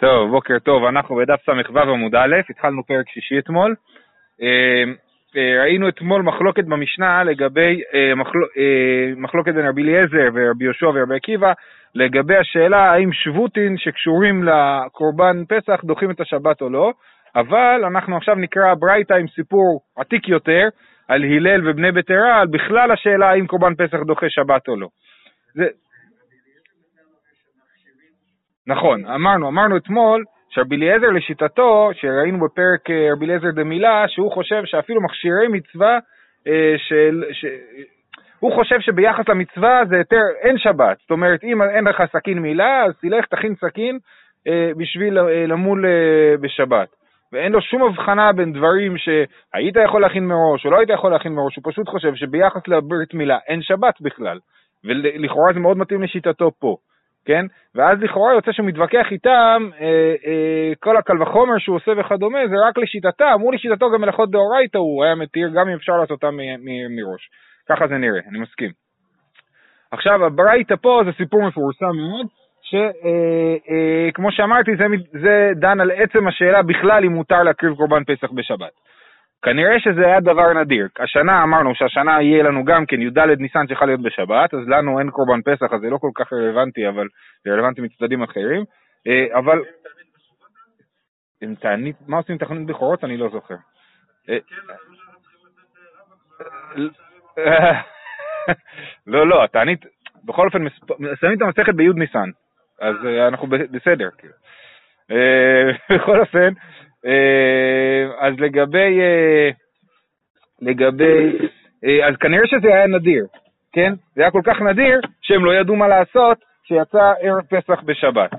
טוב, בוקר טוב, אנחנו בדף ס"ו עמוד א', התחלנו פרק שישי אתמול. אה, אה, ראינו אתמול מחלוקת במשנה לגבי, אה, מחל... מחלוקת בין רבי אליעזר ורבי יהושע ורבי עקיבא, לגבי השאלה האם שבוטין שקשורים לקורבן פסח דוחים את השבת או לא, אבל אנחנו עכשיו נקרא ברייתא עם סיפור עתיק יותר, על הלל ובני ביתרה, על בכלל השאלה האם קורבן פסח דוחה שבת או לא. זה, נכון, אמרנו, אמרנו אתמול שרבי אליעזר לשיטתו, שראינו בפרק אה, רבי אליעזר דמילה, שהוא חושב שאפילו מכשירי מצווה אה, של... ש... הוא חושב שביחס למצווה זה יותר, אין שבת. זאת אומרת, אם אין לך סכין מילה, אז תלך, תכין סכין אה, בשביל למול בשבת. ואין לו שום הבחנה בין דברים שהיית יכול להכין מראש או לא היית יכול להכין מראש, הוא פשוט חושב שביחס לברית מילה אין שבת בכלל. ולכאורה זה מאוד מתאים לשיטתו פה. כן? ואז לכאורה יוצא שהוא מתווכח איתם, אה, אה, כל הקל וחומר שהוא עושה וכדומה, זה רק לשיטתם, הוא לשיטתו גם מלאכות דאורייתא הוא היה מתיר, גם אם אפשר לעשות אותם מראש. ככה זה נראה, אני מסכים. עכשיו, הברייתא פה זה סיפור מפורסם מאוד, שכמו אה, אה, שאמרתי, זה, זה דן על עצם השאלה בכלל אם מותר להקריב קורבן פסח בשבת. כנראה שזה היה דבר נדיר. השנה אמרנו שהשנה יהיה לנו גם כן י"ד ניסן צריכה להיות בשבת, אז לנו אין קורבן פסח, אז זה לא כל כך רלוונטי, אבל זה רלוונטי מצדדים אחרים. אה, אבל... עם תענית, מה עושים עם תכנית בכורות? אני לא זוכר. אה, לא, לא, התענית, בכל אופן, שמים את המסכת בי' ניסן, אז אה, אנחנו בסדר. כאילו. בכל אופן, אה, אז לגבי, אה, לגבי, אה, אז כנראה שזה היה נדיר, כן? זה היה כל כך נדיר שהם לא ידעו מה לעשות כשיצא ערב פסח בשבת.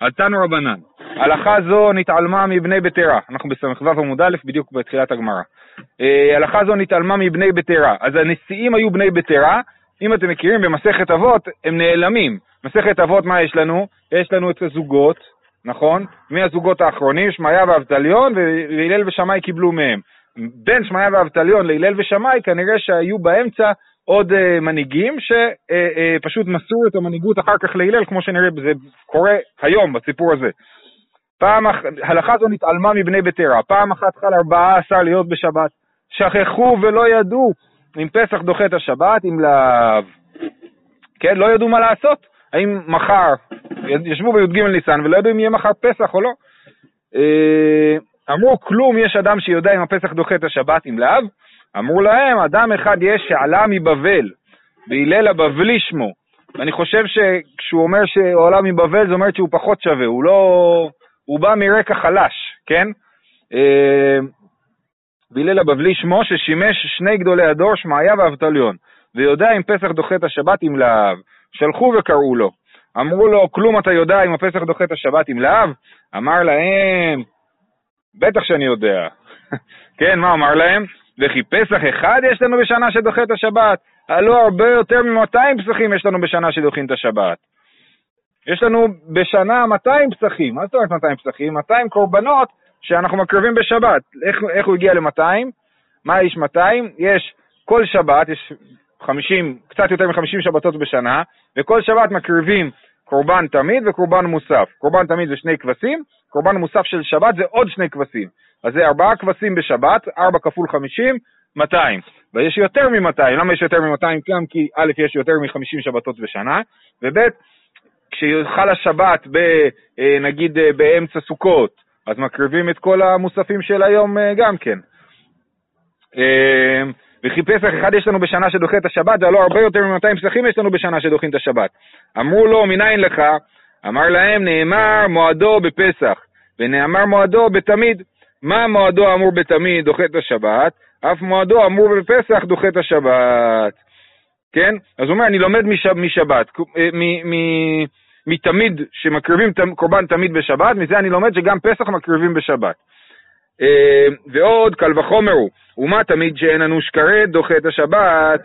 אז תנו רבנן, הלכה זו נתעלמה מבני בטרה, אנחנו בס"ו עמוד א', בדיוק בתחילת הגמרא. הלכה זו נתעלמה מבני בטרה, אז הנשיאים היו בני בטרה, אם אתם מכירים במסכת אבות, הם נעלמים. מסכת אבות, מה יש לנו? יש לנו את הזוגות, נכון? מי הזוגות האחרונים? שמעיה ואבטליון, והלל ושמאי קיבלו מהם. בין שמעיה ואבטליון להלל ושמאי כנראה שהיו באמצע עוד uh, מנהיגים שפשוט uh, uh, מסרו את המנהיגות אחר כך להלל, כמו שנראה, זה קורה היום בסיפור הזה. פעם אחת, הלכה זו נתעלמה מבני ביתרה, פעם אחת חל ארבעה עשר להיות בשבת, שכחו ולא ידעו אם פסח דוחה את השבת, אם לאו. כן, לא ידעו מה לעשות. האם מחר, ישבו בי"ג ניסן ולא ידעו אם יהיה מחר פסח או לא. אה, אמרו כלום יש אדם שיודע אם הפסח דוחה את השבת אם לאו, אמרו להם אדם אחד יש שעלה מבבל, והלל הבבלי שמו, ואני חושב שכשהוא אומר שהוא עלה מבבל זה אומר שהוא פחות שווה, הוא לא... הוא בא מרקע חלש, כן? אה, והלל הבבלי שמו ששימש שני גדולי הדור, שמעיה ואבטליון, ויודע אם פסח דוחה את השבת אם לאו. שלחו וקראו לו. אמרו לו, כלום אתה יודע אם הפסח דוחה את השבת עם לאו? אמר להם, בטח שאני יודע. כן, מה אמר להם? וכי פסח אחד יש לנו בשנה שדוחה את השבת? הלא הרבה יותר מ-200 פסחים יש לנו בשנה שדוחים את השבת. יש לנו בשנה 200 פסחים. מה זאת אומרת 200 פסחים? 200 קורבנות שאנחנו מקריבים בשבת. איך, איך הוא הגיע ל-200? מה יש 200? יש כל שבת, יש 50, קצת יותר מ-50 שבתות בשנה, וכל שבת מקריבים קורבן תמיד וקורבן מוסף. קורבן תמיד זה שני כבשים, קורבן מוסף של שבת זה עוד שני כבשים. אז זה ארבעה כבשים בשבת, ארבע כפול חמישים, 200. ויש יותר מ-200, למה יש יותר מ-200? גם כי א', יש יותר מ-50 שבתות בשנה, וב', כשיוחל השבת, ב, אה, נגיד אה, באמצע סוכות, אז מקריבים את כל המוספים של היום אה, גם כן. וכי פסח אחד יש לנו בשנה שדוחה את השבת, והלא הרבה יותר מ-200 פסחים יש לנו בשנה שדוחים את השבת. אמרו לו, מניין לך? אמר להם, נאמר מועדו בפסח, ונאמר מועדו בתמיד. מה מועדו אמור בתמיד דוחה את השבת? אף מועדו אמור בפסח דוחה את השבת. כן? אז הוא אומר, אני לומד משב, משבת, אה, מתמיד שמקריבים קורבן תמיד בשבת, מזה אני לומד שגם פסח מקריבים בשבת. אה, ועוד, קל וחומר הוא, ומה תמיד שאין אנוש כרת דוחה את השבת?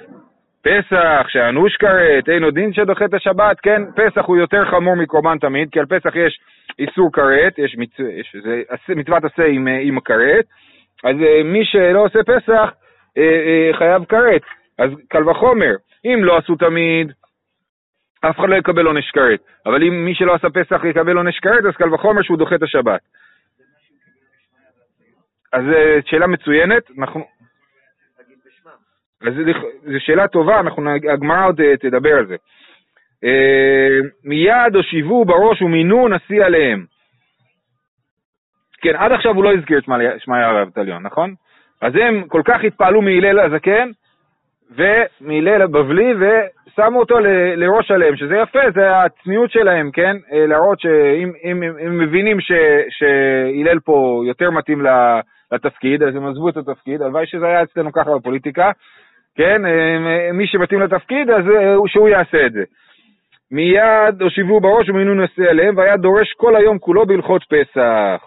פסח, שאנוש כרת, אין עוד דין שדוחה את השבת, כן, פסח הוא יותר חמור מקורבן תמיד, כי על פסח יש איסור כרת, יש, מצ... יש זה, מצוות עשה עם, עם הכרת, אז אה, מי שלא עושה פסח אה, חייב כרת, אז קל וחומר, אם לא עשו תמיד, אף אחד לא יקבל עונש כרת. אבל אם מי שלא עשה פסח יקבל עונש כרת, אז קל וחומר שהוא דוחה את השבת. אז אה, שאלה מצוינת, אנחנו... אז זו שאלה טובה, הגמרא עוד אה, תדבר על זה. אה, מיד הושיבו בראש ומינו נשיא עליהם. כן, עד עכשיו הוא לא הזכיר את שמעיה ואבטליון, נכון? אז הם כל כך התפעלו מהלל הזקן ומהלל הבבלי ושמו אותו ל, לראש עליהם, שזה יפה, זה הצניעות שלהם, כן? להראות שאם אם, אם, אם מבינים שהלל פה יותר מתאים לתפקיד, אז הם עזבו את התפקיד, הלוואי שזה היה אצלנו ככה בפוליטיקה, כן? אה, מי שמתאים לתפקיד, אז שהוא יעשה את זה. מיד הושיבו בראש ומינו נשיא עליהם, והיה דורש כל היום כולו בהלכות פסח.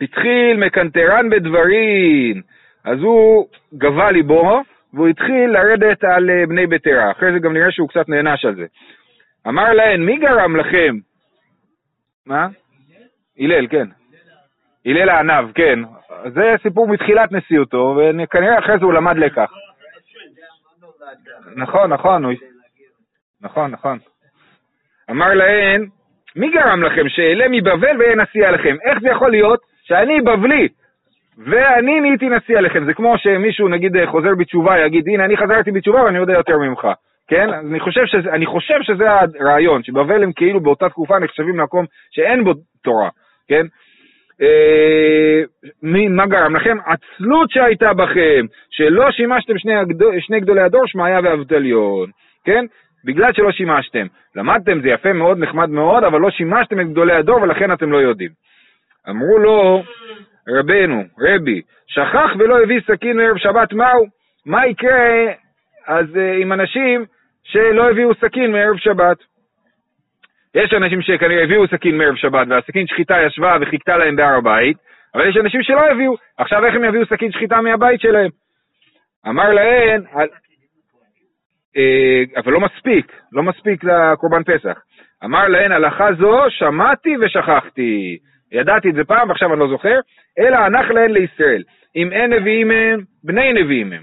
התחיל מקנטרן בדברים, אז הוא גבה ליבו, והוא התחיל לרדת על אה, בני ביתרה. אחרי זה גם נראה שהוא קצת נענש על זה. אמר להן, מי גרם לכם? מה? הלל, כן. הלל הענב, כן. זה סיפור מתחילת נשיאותו, וכנראה אחרי זה הוא למד לקח. נכון, נכון, נכון, נכון. אמר להן, מי גרם לכם שאעלה מבבל ואהיה נשיא עליכם? איך זה יכול להיות שאני בבלי ואני נהייתי נשיא עליכם? זה כמו שמישהו נגיד חוזר בתשובה, יגיד, הנה אני חזרתי בתשובה ואני יודע יותר ממך, כן? אני חושב, שזה, אני חושב שזה הרעיון, שבבל הם כאילו באותה תקופה נחשבים למקום שאין בו תורה, כן? אה, מה גרם לכם? עצלות שהייתה בכם, שלא שימשתם שני, שני גדולי הדור, שמעיה ואבטליון, כן? בגלל שלא שימשתם. למדתם, זה יפה מאוד, נחמד מאוד, אבל לא שימשתם את גדולי הדור ולכן אתם לא יודעים. אמרו לו, רבנו, רבי, שכח ולא הביא סכין מערב שבת, מהו? מה יקרה אז uh, עם אנשים שלא הביאו סכין מערב שבת? יש אנשים שכנראה הביאו סכין מערב שבת, והסכין שחיטה ישבה וחיכתה להם בהר הבית, אבל יש אנשים שלא הביאו. עכשיו איך הם יביאו סכין שחיטה מהבית שלהם? אמר להן, אה, אבל לא מספיק, לא מספיק לקורבן פסח. אמר להן, הלכה זו שמעתי ושכחתי. ידעתי את זה פעם ועכשיו אני לא זוכר, אלא הנח להן לישראל. אם אין נביאים הם, בני נביאים הם.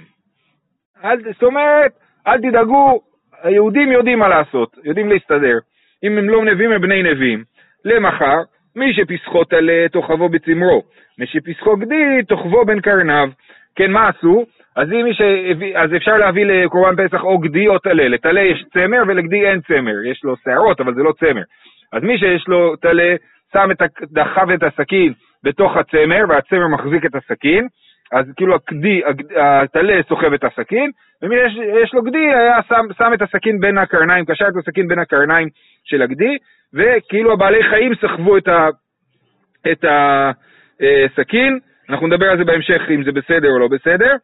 אל, זאת אומרת, אל תדאגו, היהודים יודעים מה לעשות, יודעים להסתדר. אם הם לא נביאים הם בני נביאים. למחר, מי שפסחו תלה תוכבו בצמרו, מי שפסחו גדי תוכבו בין קרניו. כן, מה עשו? אז אם מישהו הביא, אז אפשר להביא לקורבן פסח או גדי או טלה. לטלה יש צמר ולגדי אין צמר, יש לו שערות אבל זה לא צמר. אז מי שיש לו טלה, שם את, דחב את הסכין בתוך הצמר והצמר מחזיק את הסכין, אז כאילו הגדי, הטלה סוחב את הסכין, ומי שיש לו גדי היה שם, שם את הסכין בין הקרניים, קשר את הסכין בין הקרניים של הגדי, וכאילו הבעלי חיים סחבו את, ה, את הסכין, אה, אנחנו נדבר על זה בהמשך אם זה בסדר או לא בסדר.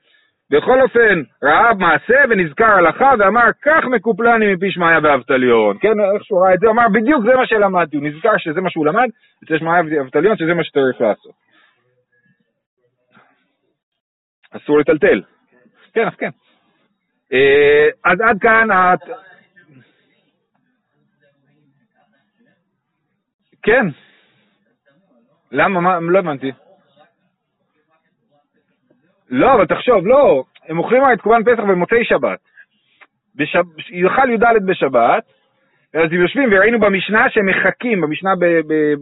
בכל אופן, ראה מעשה ונזכר הלכה ואמר, כך מקופלני מפי שמעיה ואבטליון. כן, איך שהוא ראה את זה, אמר, בדיוק זה מה שלמדתי. הוא נזכר שזה מה שהוא למד, אצל שמעיה ואבטליון, שזה מה שצריך לעשות. אסור לטלטל. כן, אז כן. אה, אז עד כאן, כן. למה? מה? לא הבנתי. לא, אבל תחשוב, לא, הם אוכלים את קורבן פסח במוצאי שבת. יאכל י"ד בשבת, אז הם יושבים, וראינו במשנה שהם מחכים, במשנה.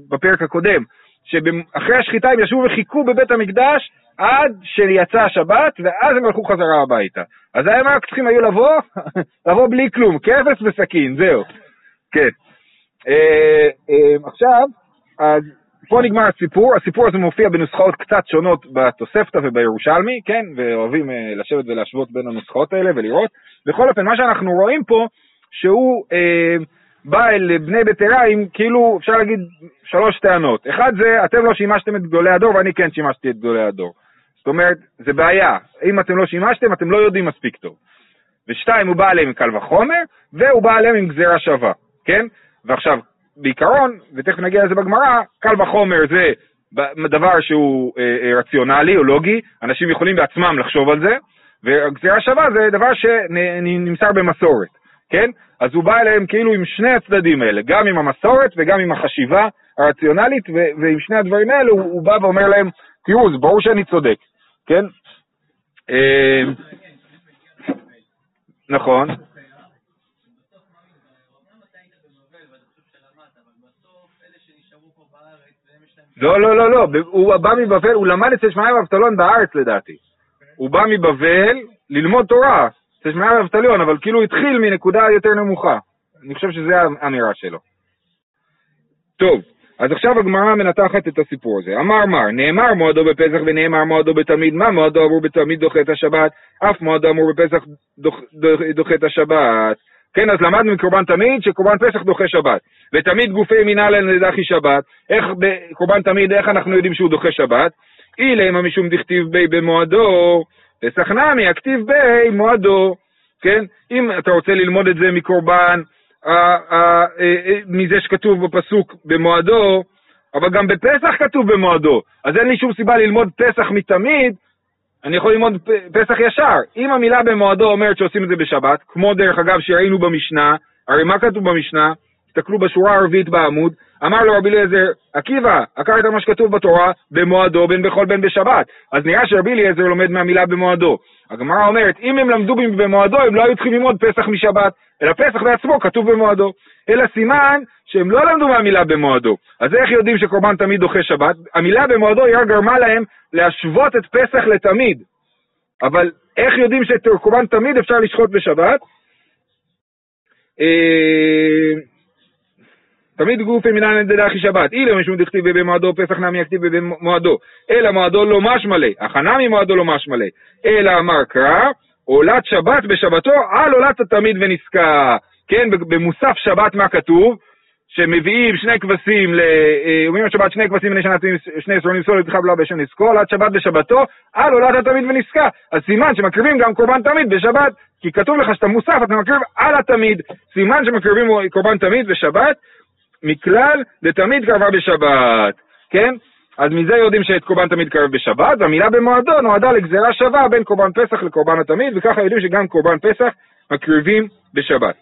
בפרק הקודם, שאחרי השחיטה הם ישבו וחיכו בבית המקדש עד שיצא השבת, ואז הם הלכו חזרה הביתה. אז הם רק צריכים היו לבוא, לבוא בלי כלום, כבש וסכין, זהו. כן. אה, אה, עכשיו, אז פה נגמר הסיפור, הסיפור הזה מופיע בנוסחאות קצת שונות בתוספתא ובירושלמי, כן, ואוהבים אה, לשבת ולהשוות בין הנוסחאות האלה ולראות. בכל אופן, מה שאנחנו רואים פה, שהוא אה, בא אל בני ביתרה עם כאילו, אפשר להגיד, שלוש טענות. אחד זה, אתם לא שימשתם את גדולי הדור ואני כן שימשתי את גדולי הדור. זאת אומרת, זה בעיה. אם אתם לא שימשתם, אתם לא יודעים מספיק טוב. ושתיים, הוא בא עליהם עם קל וחומר, והוא בא עליהם עם גזירה שווה, כן? ועכשיו, בעיקרון, ותכף נגיע לזה בגמרא, קל וחומר זה דבר שהוא אה, אה, רציונלי או לוגי, אנשים יכולים בעצמם לחשוב על זה, וגזירה שווה זה דבר שנמסר במסורת, כן? אז הוא בא אליהם כאילו עם שני הצדדים האלה, גם עם המסורת וגם עם החשיבה הרציונלית, ועם שני הדברים האלה הוא, הוא בא ואומר להם, תראו, זה ברור שאני צודק, כן? אה, נכון. לא, לא, לא, לא, הוא בא מבבל, הוא למד אצל שמעיה ואבטלון בארץ לדעתי. הוא בא מבבל ללמוד תורה, אצל שמעיה ואבטלון, אבל כאילו התחיל מנקודה יותר נמוכה. אני חושב שזו האמירה שלו. טוב. אז עכשיו הגמרא מנתחת את הסיפור הזה. אמר מר, נאמר מועדו בפסח ונאמר מועדו בתמיד. מה מועדו אמור בתמיד דוחה את השבת? אף מועדו אמור בפסח דוח, דוח, דוחה את השבת. כן, אז למדנו מקורבן תמיד שקורבן פסח דוחה שבת. ותמיד גופי מנהל לדחי שבת. איך בקורבן תמיד, איך אנחנו יודעים שהוא דוחה שבת? אילמה משום דכתיב בי במועדו, פסח נמי, הכתיב בי מועדו. כן? אם אתה רוצה ללמוד את זה מקורבן, מזה שכתוב בפסוק במועדו, אבל גם בפסח כתוב במועדו, אז אין לי שום סיבה ללמוד פסח מתמיד, אני יכול ללמוד פסח ישר. אם המילה במועדו אומרת שעושים את זה בשבת, כמו דרך אגב שראינו במשנה, הרי מה כתוב במשנה? תסתכלו בשורה הרביעית בעמוד, אמר לו רבי אליעזר, עקיבא, עקרת מה שכתוב בתורה, במועדו בין בכל בין בשבת. אז נראה שרבי אליעזר לומד מהמילה במועדו. הגמרא אומרת, אם הם למדו במועדו, הם לא היו צריכים ללמוד פסח משבת, אלא פסח בעצמו כתוב במועדו. אלא סימן שהם לא למדו מהמילה במועדו. אז איך יודעים שקורבן תמיד דוחה שבת? המילה במועדו היא רק גרמה להם להשוות את פסח לתמיד. אבל איך יודעים שאת קורבן תמיד אפשר לשחוט בשבת? אה, תמיד גופי מנהל דדחי שבת, אילו משום דכתיב במועדו פסח נמי יכתיב במועדו, אלא מועדו לא משמלה, הכנה ממועדו לא משמלה, אלא אמר קרא, עולת שבת בשבתו על עולת התמיד ונזקה. כן, במוסף שבת מה כתוב? שמביאים שני כבשים, אה, אומרים לשבת שני כבשים בני שנה שני עשרונים סולת חבלה בשם נזקו, עולת שבת בשבתו, על עולת התמיד ונזקה. אז סימן שמקריבים גם קורבן תמיד בשבת, כי כתוב לך שאתה מוסף, אתה מקריב על התמיד. סימן שמקריבים קורבן תמיד בשבת, מכלל לתמיד קרבה בשבת, כן? אז מזה יודעים שאת קורבן תמיד קרב בשבת, והמילה במועדו נועדה לגזירה שווה בין קורבן פסח לקורבן התמיד, וככה יודעים שגם קורבן פסח מקריבים בשבת,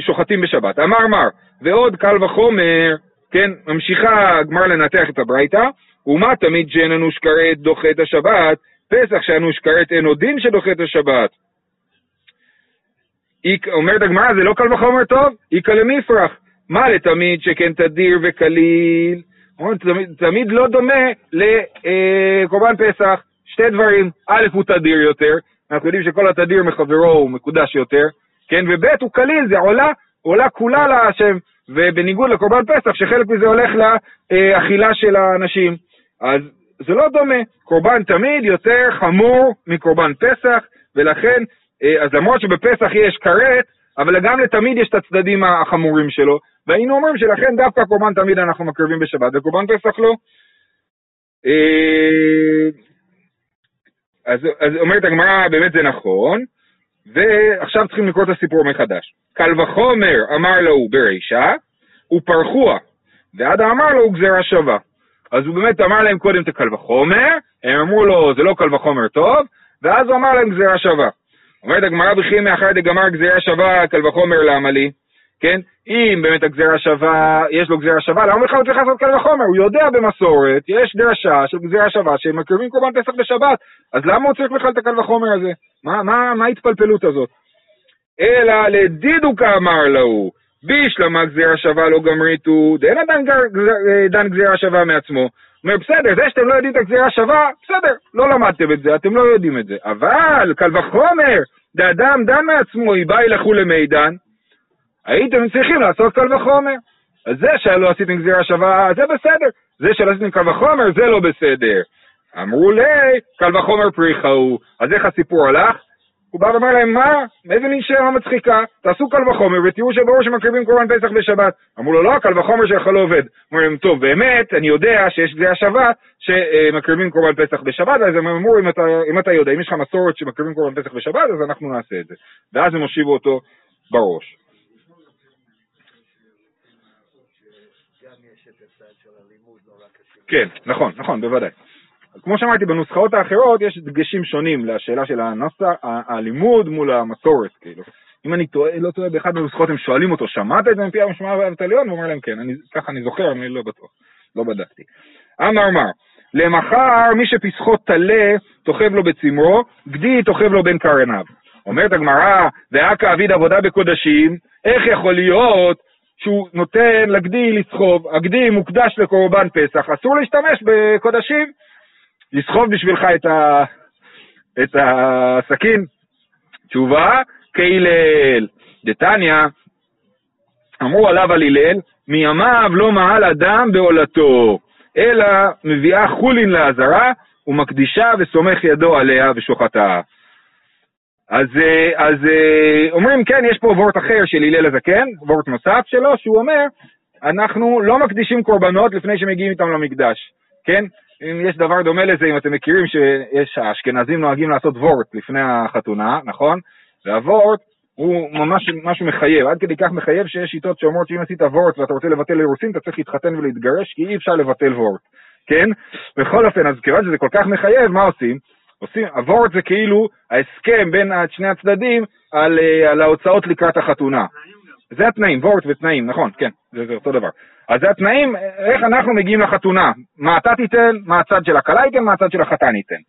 שוחטים בשבת. אמר מר, ועוד קל וחומר, כן, ממשיכה הגמר לנתח את הברייתא, ומה תמיד שאין אנוש כרת דוחה את השבת, פסח שאנוש כרת אין עוד דין שדוחה את השבת. אומרת הגמרא, זה לא קל וחומר טוב, איכא למיפרח. מה לתמיד שכן תדיר וקליל? תמיד, תמיד לא דומה לקורבן פסח. שתי דברים, א' הוא תדיר יותר, אנחנו יודעים שכל התדיר מחברו הוא מקודש יותר, כן, וב' הוא קליל, זה עולה, עולה כולה להשם, ובניגוד לקורבן פסח, שחלק מזה הולך לאכילה של האנשים. אז זה לא דומה, קורבן תמיד יותר חמור מקורבן פסח, ולכן, אה, אז למרות שבפסח יש כרת, אבל גם לתמיד יש את הצדדים החמורים שלו, והיינו אומרים שלכן דווקא קורבן תמיד אנחנו מקריבים בשבת, וקורבן פסח לא. אה, אז, אז אומרת הגמרא, באמת זה נכון, ועכשיו צריכים לקרוא את הסיפור מחדש. קל וחומר אמר לו ברישה, ופרחוה, ועדה אמר לו גזירה שווה. אז הוא באמת אמר להם קודם את הקל וחומר, הם אמרו לו זה לא קל וחומר טוב, ואז הוא אמר להם גזירה שווה. אומרת הגמרא בכי מאחר דגמר גזירה שווה, קל וחומר למה לי? כן? אם באמת הגזירה שווה, יש לו גזירה שווה, למה בכלל הוא צריך לעשות קל וחומר? הוא יודע במסורת, יש דרשה של גזירה שווה שהם מקריבים קורבן פסח בשבת, אז למה הוא צריך בכלל את הקל וחומר הזה? מה, ההתפלפלות הזאת? אלא לדידוקה אמר לו, בישלמה גזירה שווה לא גמריתו, דאין עדיין דן גזירה שווה מעצמו. אומר, בסדר, זה שאתם לא יודעים את הגזירה שווה, בסדר, לא למדתם את זה, אתם לא יודעים את זה. אבל, קל וחומר, דאדם דן מעצמו, היא באה לכו למידן, הייתם צריכים לעשות קל וחומר. אז זה שלא עשיתם גזירה שווה, זה בסדר. זה שלא עשיתם קל וחומר, זה לא בסדר. אמרו לי, קל וחומר פריחה הוא. אז איך הסיפור הלך? הוא בא ואמר להם, מה? איזה מין שאלה מצחיקה? תעשו קל וחומר ותראו שברור שמקריבים קורבן פסח בשבת. אמרו לו, לא, קל וחומר שלך לא עובד. להם, טוב, באמת, אני יודע שיש גזירה שווה שמקריבים קורבן פסח בשבת, אז הם אמרו, אם אתה, אם אתה יודע, אם יש לך מסורת שמקריבים קורבן פסח בשבת, אז אנחנו נעשה את זה. ואז הם הושיבו אותו בראש. כן, נכון, נכון, בוודאי. כמו שאמרתי, בנוסחאות האחרות יש דגשים שונים לשאלה של הנוסח, הלימוד מול המסורת, כאילו. אם אני טועה, לא טועה, באחד מהנוסחאות הם שואלים אותו, שמעת את זה מפי המשמע והאבטליון? הוא אומר להם כן, אני, ככה אני זוכר, אני לא בטוח, לא בדקתי. אמר מר, למחר מי שפסחו טלה, תוכב לו בצמרו, גדי תוכב לו בין קרניו. אומרת הגמרא, ואכא אביד עבודה בקודשים, איך יכול להיות שהוא נותן לגדי לסחוב, הגדי מוקדש לקורבן פסח, אסור להשתמש בקודשים, לסחוב בשבילך את, ה... את הסכין. תשובה, כהלל. דתניא, אמרו עליו על הלל, מימיו לא מעל אדם בעולתו, אלא מביאה חולין לעזרה, ומקדישה וסומך ידו עליה ושוחטה. אז, אה, אז אה, אומרים, כן, יש פה וורט אחר של הלל הזקן, וורט נוסף שלו, שהוא אומר, אנחנו לא מקדישים קורבנות לפני שמגיעים איתם למקדש, כן? אם יש דבר דומה לזה, אם אתם מכירים שיש, האשכנזים נוהגים לעשות וורט לפני החתונה, נכון? והוורט הוא ממש משהו מחייב, עד כדי כך מחייב שיש שיטות שאומרות שאם עשית וורט ואתה רוצה לבטל אירוסין, אתה צריך להתחתן ולהתגרש, כי אי אפשר לבטל וורט, כן? בכל אופן, אז כיוון שזה כל כך מחייב, מה עושים? עושים, הוורט זה כאילו ההסכם בין שני הצדדים על, אה, על ההוצאות לקראת החתונה. זה התנאים, וורט ותנאים, נכון, כן, זה, זה אותו דבר. אז זה התנאים, איך אנחנו מגיעים לחתונה. מה אתה תיתן, מה הצד של הכלה ייתן, מה הצד של החתן ייתן.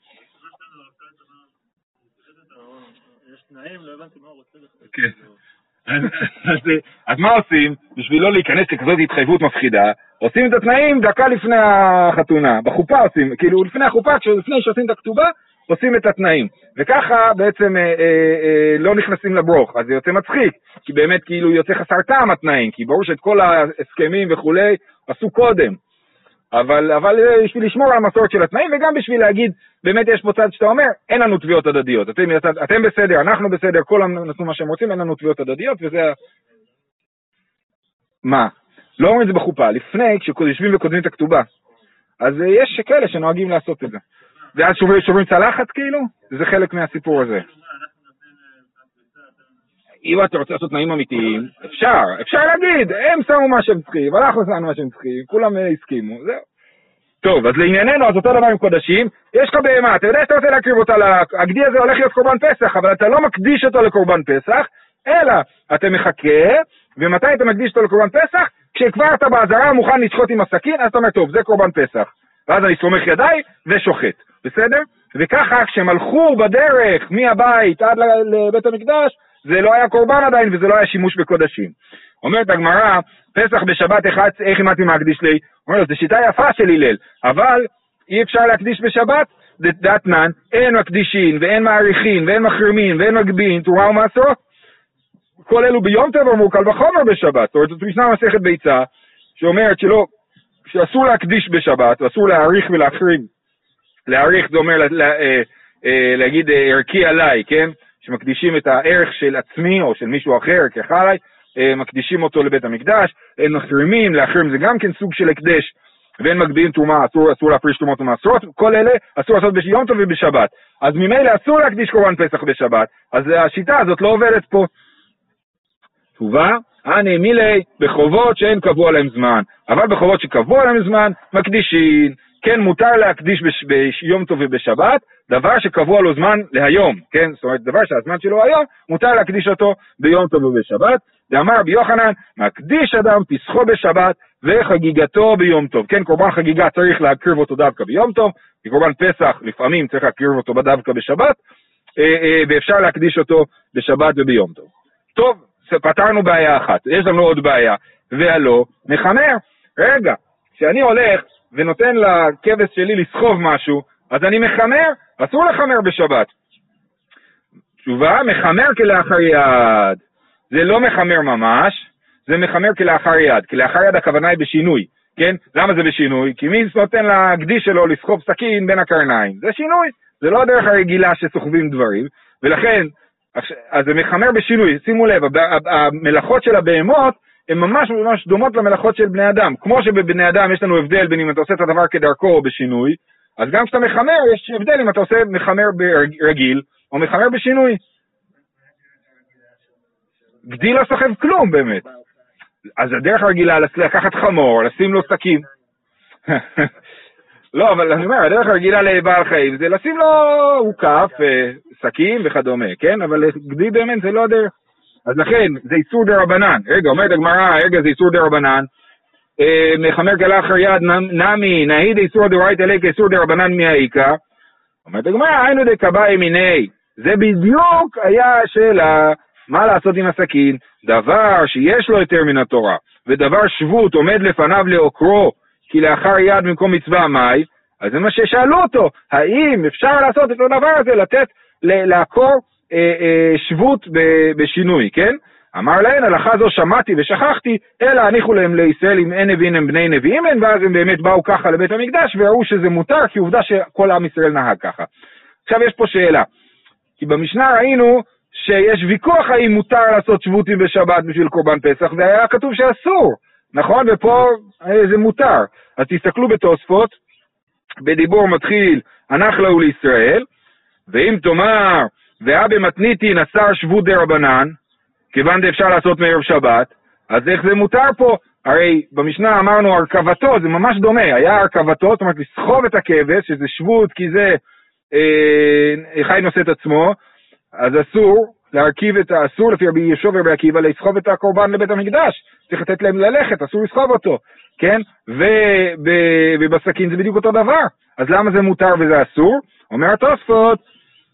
אז מה עושים? בשביל לא להיכנס לכזאת התחייבות מפחידה, עושים את התנאים דקה לפני החתונה. בחופה עושים, כאילו לפני החופה, לפני שעושים את הכתובה, עושים את התנאים. וככה בעצם אה, אה, אה, לא נכנסים לברוך, אז זה יוצא מצחיק, כי באמת כאילו יוצא חסר טעם התנאים, כי ברור שאת כל ההסכמים וכולי עשו קודם. אבל, אבל אה, בשביל לשמור על המסורת של התנאים, וגם בשביל להגיד, באמת יש פה צד שאתה אומר, אין לנו תביעות הדדיות. אתם, אתם בסדר, אנחנו בסדר, כולם נתנו מה שהם רוצים, אין לנו תביעות הדדיות, וזה... מה? לא אומרים את זה בחופה, לפני, כשיושבים וכותבים את הכתובה. אז אה, יש כאלה שנוהגים לעשות את זה. ואז שוברים, צלחת כאילו? זה חלק מהסיפור הזה. אם אתה רוצה לעשות תנאים אמיתיים, אפשר, אפשר להגיד, הם שמו מה שהם צריכים, אנחנו שמנו מה שהם צריכים, כולם אה, הסכימו, זהו. טוב, אז לענייננו, אז אותו דבר עם קודשים, יש לך בהמה, אתה יודע שאתה רוצה להקריב אותה, הגדי הזה הולך להיות קורבן פסח, אבל אתה לא מקדיש אותו לקורבן פסח, אלא אתה מחכה, ומתי אתה מקדיש אותו לקורבן פסח? כשכבר אתה באזהרה מוכן לשחוט עם הסכין, אז אתה אומר, טוב, זה קורבן פסח. ואז אני סומך ידיי ושוחט, בסדר? וככה כשהם הלכו בדרך מהבית עד לבית המקדש, זה לא היה קורבן עדיין וזה לא היה שימוש בקודשים. אומרת הגמרא, פסח בשבת אחד, איך אימדתי מהקדיש לי? אומרת, זו שיטה יפה של הלל, אבל אי אפשר להקדיש בשבת, דתנן, אין מקדישין ואין מעריכין ואין מחרימין ואין מגביהין, תרומה ומעשרות. כל אלו ביום טבע אמרו קל וחומר בשבת. זאת אומרת, זאת משנה מסכת ביצה, שאומרת שלא, שאסור להקדיש בשבת, אסור להעריך ולהחרים. להעריך זה אומר לה, לה, אה, אה, להגיד אה, ערכי עליי, כן? שמקדישים את הערך של עצמי או של מישהו אחר כחי, אה, מקדישים אותו לבית המקדש, הם מחרימים, להחרים זה גם כן סוג של הקדש, ואין מגביהים תרומה, אסור, אסור להפריש תרומות ומעשרות, כל אלה אסור לעשות ביום טוב ובשבת. אז ממילא אסור להקדיש קורבן פסח בשבת, אז השיטה הזאת לא עובדת פה. תשובה, הנה מילי בחובות שאין קבוע להם זמן, אבל בחובות שקבוע להם זמן, מקדישים. כן מותר להקדיש בש, ביום טוב ובשבת, דבר שקבוע לו זמן להיום, כן? זאת אומרת, דבר שהזמן שלו היום, מותר להקדיש אותו ביום טוב ובשבת. ואמר רבי יוחנן, מקדיש אדם פסחו בשבת וחגיגתו ביום טוב. כן, קורבן חגיגה צריך להקריב אותו דווקא ביום טוב, כי קורבן פסח לפעמים צריך להקריב אותו דווקא בשבת, אה, אה, ואפשר להקדיש אותו בשבת וביום טוב. טוב, פתרנו בעיה אחת, יש לנו עוד בעיה, והלא, מחמר. רגע, כשאני הולך ונותן לכבש שלי לסחוב משהו, אז אני מחמר, אסור לחמר בשבת. תשובה, מחמר כלאחר יד. זה לא מחמר ממש, זה מחמר כלאחר יד. כלאחר יד הכוונה היא בשינוי, כן? למה זה בשינוי? כי מי נותן לגדי שלו לסחוב סכין בין הקרניים? זה שינוי, זה לא הדרך הרגילה שסוחבים דברים, ולכן, אז זה מחמר בשינוי. שימו לב, המלאכות של הבהמות הן ממש ממש דומות למלאכות של בני אדם. כמו שבבני אדם יש לנו הבדל בין אם אתה עושה את הדבר כדרכו או בשינוי, אז גם כשאתה מחמר, יש הבדל אם אתה עושה מחמר ברגיל או מחמר בשינוי. גדי לא סוחב כלום באמת. אז הדרך הרגילה לקחת חמור, לשים לו שקים. לא, אבל אני אומר, הדרך הרגילה לבעל חיים זה לשים לו הוקף, אה, שקים וכדומה, כן? אבל גדי באמת זה לא הדרך. אז לכן, זה איסור דה רבנן. רגע, אומרת הגמרא, רגע, זה איסור דה רבנן. אה, מחמר כלאחר יד נמי, נהי איסור דאורייתא ליה כאיסור דה רבנן מהאיכא. אומרת הגמרא, היינו דקבאי מיני. זה בדיוק היה השאלה מה לעשות עם הסכין? דבר שיש לו היתר מן התורה, ודבר שבות עומד לפניו לעוקרו, כי לאחר יד במקום מצווה מאי, אז זה מה ששאלו אותו, האם אפשר לעשות את הדבר הזה, לתת, לעקור אה, אה, שבות בשינוי, כן? אמר להן, הלכה זו שמעתי ושכחתי, אלא הניחו להם לישראל אם אין נביאים הם בני נביאים הם, ואז הם באמת באו ככה לבית המקדש וראו שזה מותר, כי עובדה שכל עם ישראל נהג ככה. עכשיו יש פה שאלה, כי במשנה ראינו שיש ויכוח האם מותר לעשות שבותים בשבת בשביל קורבן פסח, והיה כתוב שאסור, נכון? ופה אה, זה מותר. אז תסתכלו בתוספות, בדיבור מתחיל, הנח להו לישראל, ואם תאמר, ואבא מתניתין אסר שבות דה רבנן, כיוון דאפשר לעשות מערב שבת, אז איך זה מותר פה? הרי במשנה אמרנו הרכבתו, זה ממש דומה, היה הרכבתו, זאת אומרת לסחוב את הכבש, שזה שבות כי זה אה, חי נושא את עצמו, אז אסור להרכיב את האסור לפי רבי יהושע ורבי עקיבא לסחוב את הקורבן לבית המקדש, צריך לתת להם ללכת, אסור לסחוב אותו, כן? ובסכין זה בדיוק אותו דבר, אז למה זה מותר וזה אסור? אומר התוספות,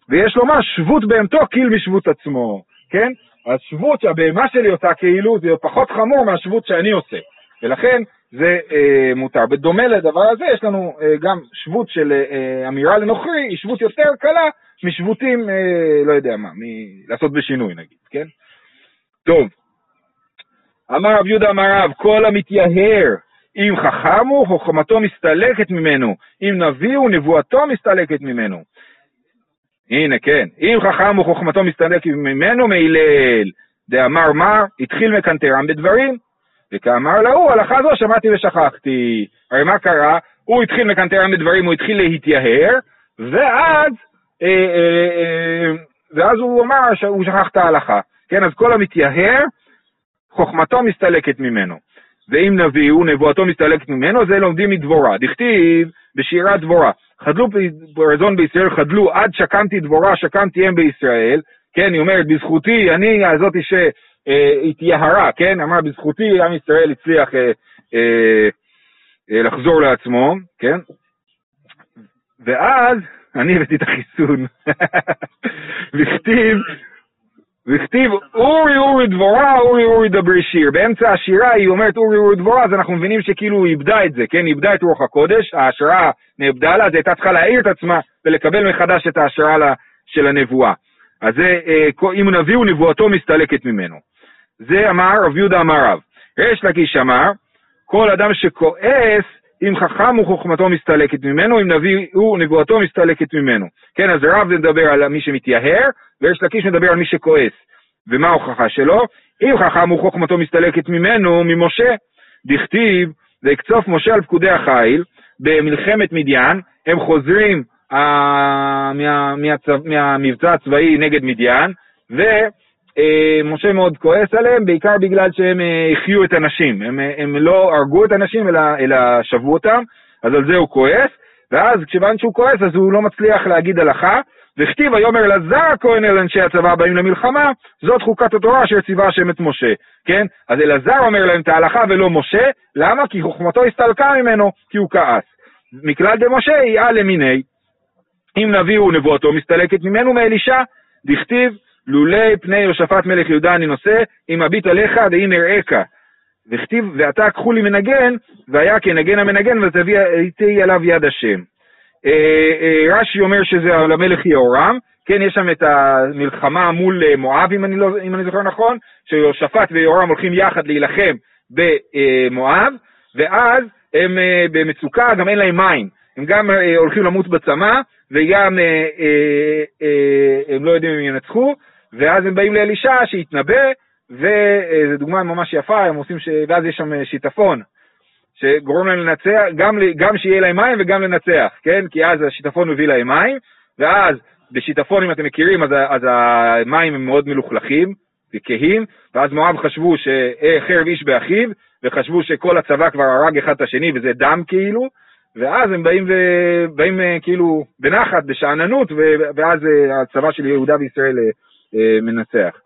ויש לומר שבות בהמתו קיל משבות עצמו, כן? השבות שהבהמה שלי עושה כאילו זה פחות חמור מהשבות שאני עושה, ולכן זה אה, מותר. בדומה לדבר הזה יש לנו אה, גם שבות של אה, אמירה לנוכרי, היא שבות יותר קלה משבותים, אה, לא יודע מה, מ- לעשות בשינוי נגיד, כן? טוב, אמר רב יהודה אמר רב, כל המתייהר אם חכם הוא, חוכמתו מסתלקת ממנו, אם נביא הוא, נבואתו מסתלקת ממנו. הנה, כן. אם חכם הוא חוכמתו מסתלק ממנו מהלל, דאמר מר, התחיל מקנטרם בדברים, וכאמר להוא, הלכה זו שמעתי ושכחתי. הרי מה קרה? הוא התחיל מקנטרם בדברים, הוא התחיל להתייהר, ואז, אה, אה, אה, ואז הוא אמר שהוא שכח את ההלכה. כן, אז כל המתייהר, חוכמתו מסתלקת ממנו. ואם נביא הוא, נבואתו מסתלקת ממנו, זה לומדים מדבורה. דכתיב בשירת דבורה. חדלו ברזון בישראל, חדלו עד שקמתי דבורה, שקמתי אם בישראל, כן, היא אומרת, בזכותי, אני הזאתי שהתייהרה, כן, אמרה, בזכותי עם ישראל הצליח אה, אה, אה, לחזור לעצמו, כן, ואז אני הבאתי את החיסון, וכתיב, וכתיב אורי אורי דבורה, אורי אורי דברי שיר. באמצע השירה היא אומרת אורי אורי דבורה, אז אנחנו מבינים שכאילו היא איבדה את זה, כן? היא איבדה את רוח הקודש, ההשראה נאבדה לה, אז היא הייתה צריכה להעיר את עצמה ולקבל מחדש את ההשראה של הנבואה. אז זה, אה, אם נביא הוא נבואתו מסתלקת ממנו. זה אמר רב יהודה אמר רב. ריש לקיש אמר, כל אדם שכועס, אם חכם הוא חוכמתו מסתלקת ממנו, אם נביא הוא נבואתו מסתלקת ממנו. כן, אז רב מדבר על מי שמתייהר, ויש לקיש מדבר על מי שכועס. ומה ההוכחה שלו? אם חכם הוא חוכמתו מסתלקת ממנו, ממשה. דכתיב, ויקצוף משה על פקודי החיל, במלחמת מדיין, הם חוזרים uh, מה, מהצו, מהמבצע הצבאי נגד מדיין, ומשה uh, מאוד כועס עליהם, בעיקר בגלל שהם uh, החיו את הנשים. הם, uh, הם לא הרגו את הנשים, אלא, אלא שבו אותם, אז על זה הוא כועס, ואז כיוון שהוא כועס, אז הוא לא מצליח להגיד הלכה, וכתיב ויאמר אלעזר הכהן אל אנשי הצבא הבאים למלחמה, זאת חוקת התורה אשר ציווה השם את משה, כן? אז אלעזר אומר להם את ההלכה ולא משה, למה? כי חוכמתו הסתלקה ממנו, כי הוא כעס. מכלל דמשה היא על למיני. אם נביא הוא נבואתו מסתלקת ממנו מאלישע, דכתיב לולי פני יהושפט מלך יהודה אני נושא, אם אביט עליך ואם אראך. וכתיב ועתה קחו לי מנגן, והיה כנגן המנגן ותהי עליו יד השם. אה, אה, רש"י אומר שזה על המלך יהורם, כן, יש שם את המלחמה מול אה, מואב, אם אני, לא, אם אני זוכר נכון, שיהושפט ויהורם הולכים יחד להילחם במואב, ואז הם במצוקה, גם אין להם מים. הם גם הולכים למות בצמא, וגם הם לא יודעים אם ינצחו, ואז הם באים לאלישע שיתנבא, וזו דוגמה ממש יפה, הם עושים, ש... ואז יש שם שיטפון, שגורם להם לנצח, גם, גם שיהיה להם מים וגם לנצח, כן? כי אז השיטפון מביא להם מים, ואז בשיטפון, אם אתם מכירים, אז, אז המים הם מאוד מלוכלכים וכהים, ואז מואב חשבו שחרב איש באחיו, וחשבו שכל הצבא כבר הרג אחד את השני, וזה דם כאילו, ואז הם באים, ו... באים אה, כאילו בנחת, בשאננות, ואז אה, הצבא של יהודה וישראל אה, מנצח.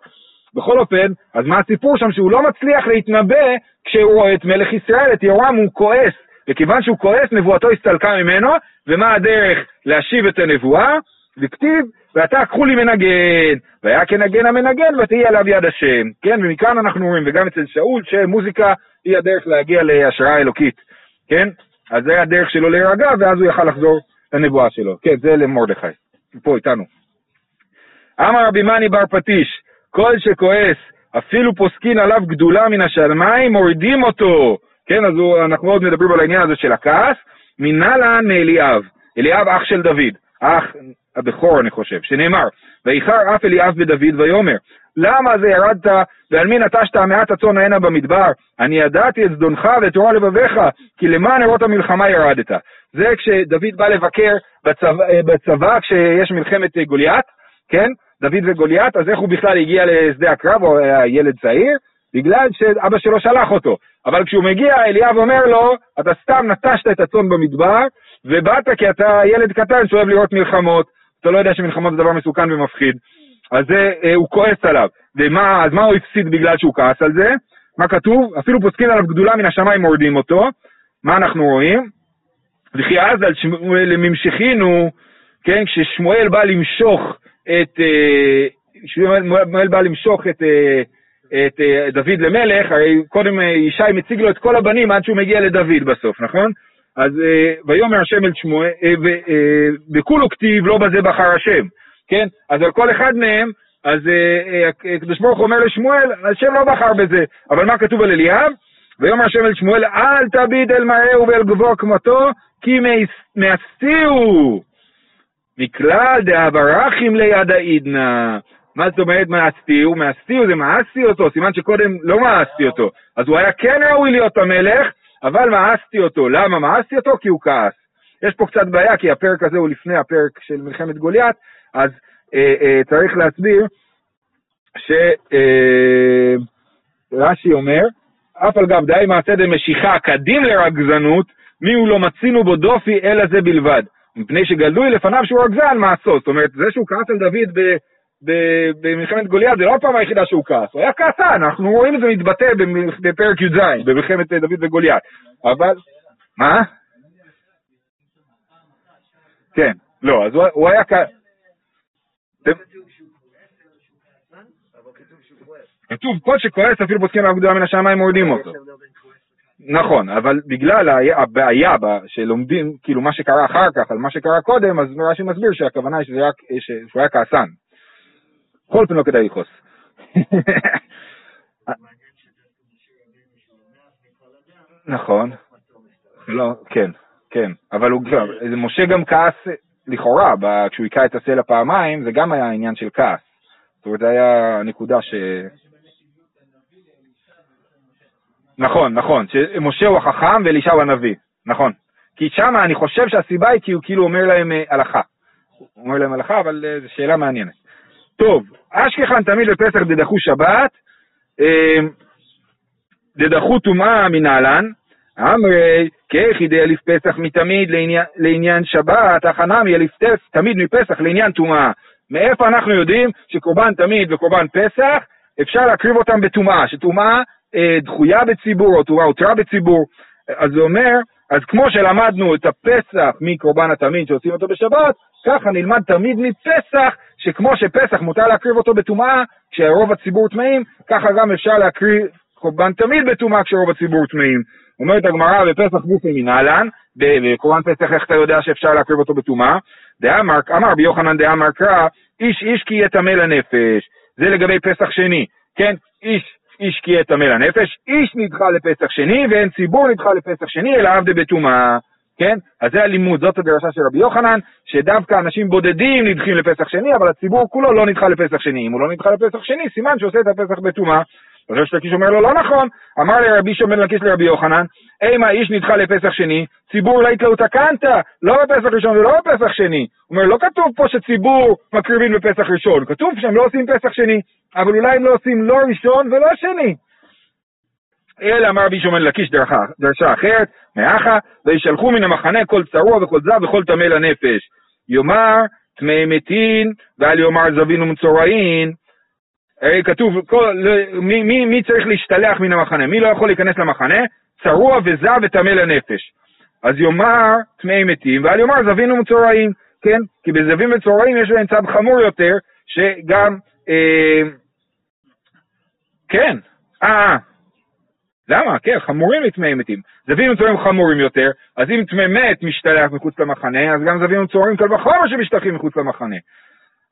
בכל אופן, אז מה הסיפור שם? שהוא לא מצליח להתנבא כשהוא רואה את מלך ישראל, את יורם, הוא כועס. וכיוון שהוא כועס, נבואתו הסתלקה ממנו, ומה הדרך להשיב את הנבואה? וכתיב, ועתה קחו לי מנגן, והיה כנגן המנגן ותהי עליו יד השם. כן, ומכאן אנחנו רואים, וגם אצל שאול, שמוזיקה היא הדרך להגיע להשראה אלוקית. כן? אז זה הדרך שלו להירגע, ואז הוא יכל לחזור לנבואה שלו. כן, זה למרדכי. פה איתנו. אמר רבי מני בר פטיש, כל שכועס, אפילו פוסקין עליו גדולה מן השמיים, מורידים אותו. כן, אז הוא, אנחנו עוד מדברים על העניין הזה של הכעס. מנהלן מאליאב, אליאב אח של דוד, אח הבכור אני חושב, שנאמר, ואיחר אף אליאב בדוד ויאמר, למה זה ירדת ועל מי נטשת מעט הצאן הנה במדבר? אני ידעתי את זדונך ואת תורה לבביך, כי למען נרות המלחמה ירדת. זה כשדוד בא לבקר בצבא, בצבא כשיש מלחמת גוליית, כן? דוד וגוליית, אז איך הוא בכלל הגיע לשדה הקרב, הוא היה ילד צעיר? בגלל שאבא שלו שלח אותו. אבל כשהוא מגיע, אליאב אומר לו, אתה סתם נטשת את הצאן במדבר, ובאת כי אתה ילד קטן שאוהב לראות מלחמות, אתה לא יודע שמלחמות זה דבר מסוכן ומפחיד. אז זה, אה, הוא כועס עליו. ומה, אז מה הוא הפסיד בגלל שהוא כעס על זה? מה כתוב? אפילו פוסקים עליו גדולה מן השמיים מורדים אותו. מה אנחנו רואים? וכי אז על שמואל לממשכינו, כן, כששמואל בא למשוך את, אה, שמואל בא למשוך את, אה, את דוד למלך, הרי קודם ישי מציג לו את כל הבנים עד שהוא מגיע לדוד בסוף, נכון? אז ויאמר השם אל שמואל, וכולו כתיב לא בזה בחר השם. כן? אז על כל אחד מהם, אז הקדוש ברוך אומר לשמואל, השם לא בחר בזה. אבל מה כתוב על אליאב? ויאמר השם אל שמואל, אל תביט אל מראהו ואל גבוה כמותו, כי מאסתיהו. מכלל דאברכים ליד העידנא. מה זאת אומרת מאסתיהו? מאסתיהו זה מאסתי אותו, סימן שקודם לא מאסתי אותו. אז הוא היה כן ראוי להיות המלך, אבל מאסתי אותו. למה מאסתי אותו? כי הוא כעס. יש פה קצת בעיה, כי הפרק הזה הוא לפני הפרק של מלחמת גוליית, אז אה, אה, צריך להסביר שרש"י אה, אומר, אף על גב די מעשה דמשיכה קדים לרגזנות, מי הוא לא מצינו בו דופי אלא זה בלבד. מפני שגלוי לפניו שהוא רגזן מעשו. זאת אומרת, זה שהוא כעס על דוד ב... במלחמת גוליית זה לא הפעם היחידה שהוא כעס, הוא היה כעסן, אנחנו רואים את זה מתבטא בפרק י"ז, במלחמת דוד וגוליית. אבל, מה? כן, לא, אז הוא היה כעס. כתוב כל שכועס אפילו פוסקים עליו גדולה מן השמיים מורידים אותו. נכון, אבל בגלל הבעיה שלומדים, כאילו מה שקרה אחר כך על מה שקרה קודם, אז רש"י מסביר שהכוונה היא שזה רק, שהוא היה כעסן. בכל אופן לא כדאי לכעוס. נכון. לא, כן, כן, אבל הוא, משה גם כעס לכאורה, כשהוא היכה את הסלע פעמיים, זה גם היה עניין של כעס. זאת אומרת, זה היה נקודה ש... נכון, נכון, שמשה הוא החכם ואלישע הוא הנביא, נכון. כי שם אני חושב שהסיבה היא כי הוא כאילו אומר להם אה, הלכה. הוא אומר להם הלכה, אבל אה, זו שאלה מעניינת. טוב, אשכחן תמיד בפסח דדחו שבת, אה, דדחו טומאה מנהלן, אמרי, כיכי דאליף פסח מתמיד לעניין, לעניין שבת, הכנם יליף תמיד מפסח לעניין טומאה. מאיפה אנחנו יודעים שקורבן תמיד וקורבן פסח, אפשר להקריב אותם בטומאה, שטומאה אה, דחויה בציבור או טומאה הותרה בציבור. אז זה אומר, אז כמו שלמדנו את הפסח מקורבן התמיד שעושים אותו בשבת, ככה נלמד תמיד מפסח, שכמו שפסח מותר להקריב אותו בטומאה, כשרוב הציבור טמאים, ככה גם אפשר להקריב קורבן תמיד בטומאה כשרוב הציבור טמאים. אומרת הגמרא בפסח גופי מנהלן, בקורבן פסח איך אתה יודע שאפשר להקריב אותו בטומאה? דאמר, אמר רבי יוחנן דאמר קרא, איש איש כי יטמא לנפש. זה לגבי פסח שני, כן? איש איש כי יטמא לנפש, איש נדחה לפסח שני, ואין ציבור נדחה לפסח שני, אלא עבדי בטומאה. כן? אז זה הלימוד, זאת הדרשה של רבי יוחנן, שדווקא אנשים בודדים נדחים לפסח שני, אבל הציבור כולו לא נדחה לפסח שני. אם הוא לא נדחה לפסח שני, סימן שעושה את הפסח בטומאה. ריש לקיש אומר לו, לא נכון. אמר לרבי שומר לקיש לרבי יוחנן, אימה איש נדחה לפסח שני, ציבור לא תקנת, לא בפסח ראשון ולא בפסח שני. הוא אומר, לא כתוב פה שציבור מקריבים בפסח ראשון, כתוב שהם לא עושים פסח שני, אבל אולי הם לא עושים לא ראשון ולא שני. אלא אמר רבי שומר לקיש דרשה, אחרת, מאחה, וישלחו מן המחנה כל צרוע וכל זב וכל טמא לנפש. יאמר טמאי מתין, ואל יאמר זבין ומצורעין, כתוב, כל, מי, מי, מי צריך להשתלח מן המחנה? מי לא יכול להיכנס למחנה? צרוע וזב וטמא לנפש. אז יאמר טמאי מתים, ואל יאמר זבין ומצורעים. כן? כי בזווים וצורעים יש להם צד חמור יותר, שגם, אה, כן, אה, למה? כן, חמורים לטמאי מתים. זווים וצורעים חמורים יותר, אז אם טמא מת משתלח מחוץ למחנה, אז גם זווים וצורעים קל וחומר שמשתלחים מחוץ למחנה.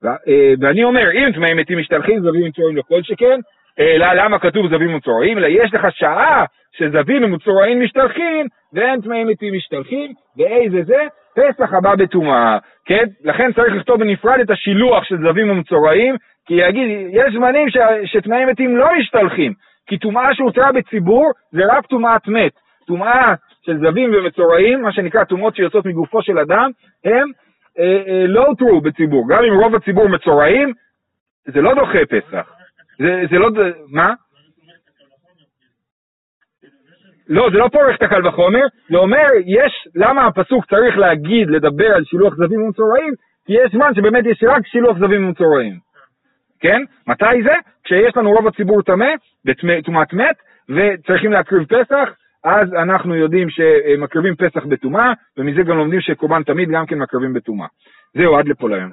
אה, ואני אומר, אם טמאי מתים משתלחים, זווים וצורעים לא כל שכן, אלא למה כתוב זווים ומצורעים? אלא יש לך שעה שזווים ומצורעים משתלחים, ואין טמאים מתים משתלחים, ואיזה זה? פסח הבא בטומאה, כן? לכן צריך לכתוב בנפרד את השילוח של זווים ומצורעים, כי יגיד, יש זמנים שטמאים מתים לא משתלחים, כי טומאה שהותרה בציבור זה רק טומאת מת. טומאה של זווים ומצורעים, מה שנקרא טומאות שיוצאות מגופו של אדם, הם אה, אה, לא הותרו בציבור. גם אם רוב הציבור מצורעים, זה לא דוחה פסח. זה, זה לא... מה? לא, זה לא פורך את הקל וחומר, זה אומר, יש, למה הפסוק צריך להגיד, לדבר על שילוח זווים ומצורעים? כי יש זמן שבאמת יש רק שילוח זווים ומצורעים. כן? מתי זה? כשיש לנו רוב הציבור טמא, בטומאת מת, וצריכים להקריב פסח, אז אנחנו יודעים שמקריבים פסח בטומאה, ומזה גם לומדים שקורבן תמיד גם כן מקריבים בטומאה. זהו, עד לפה להיום.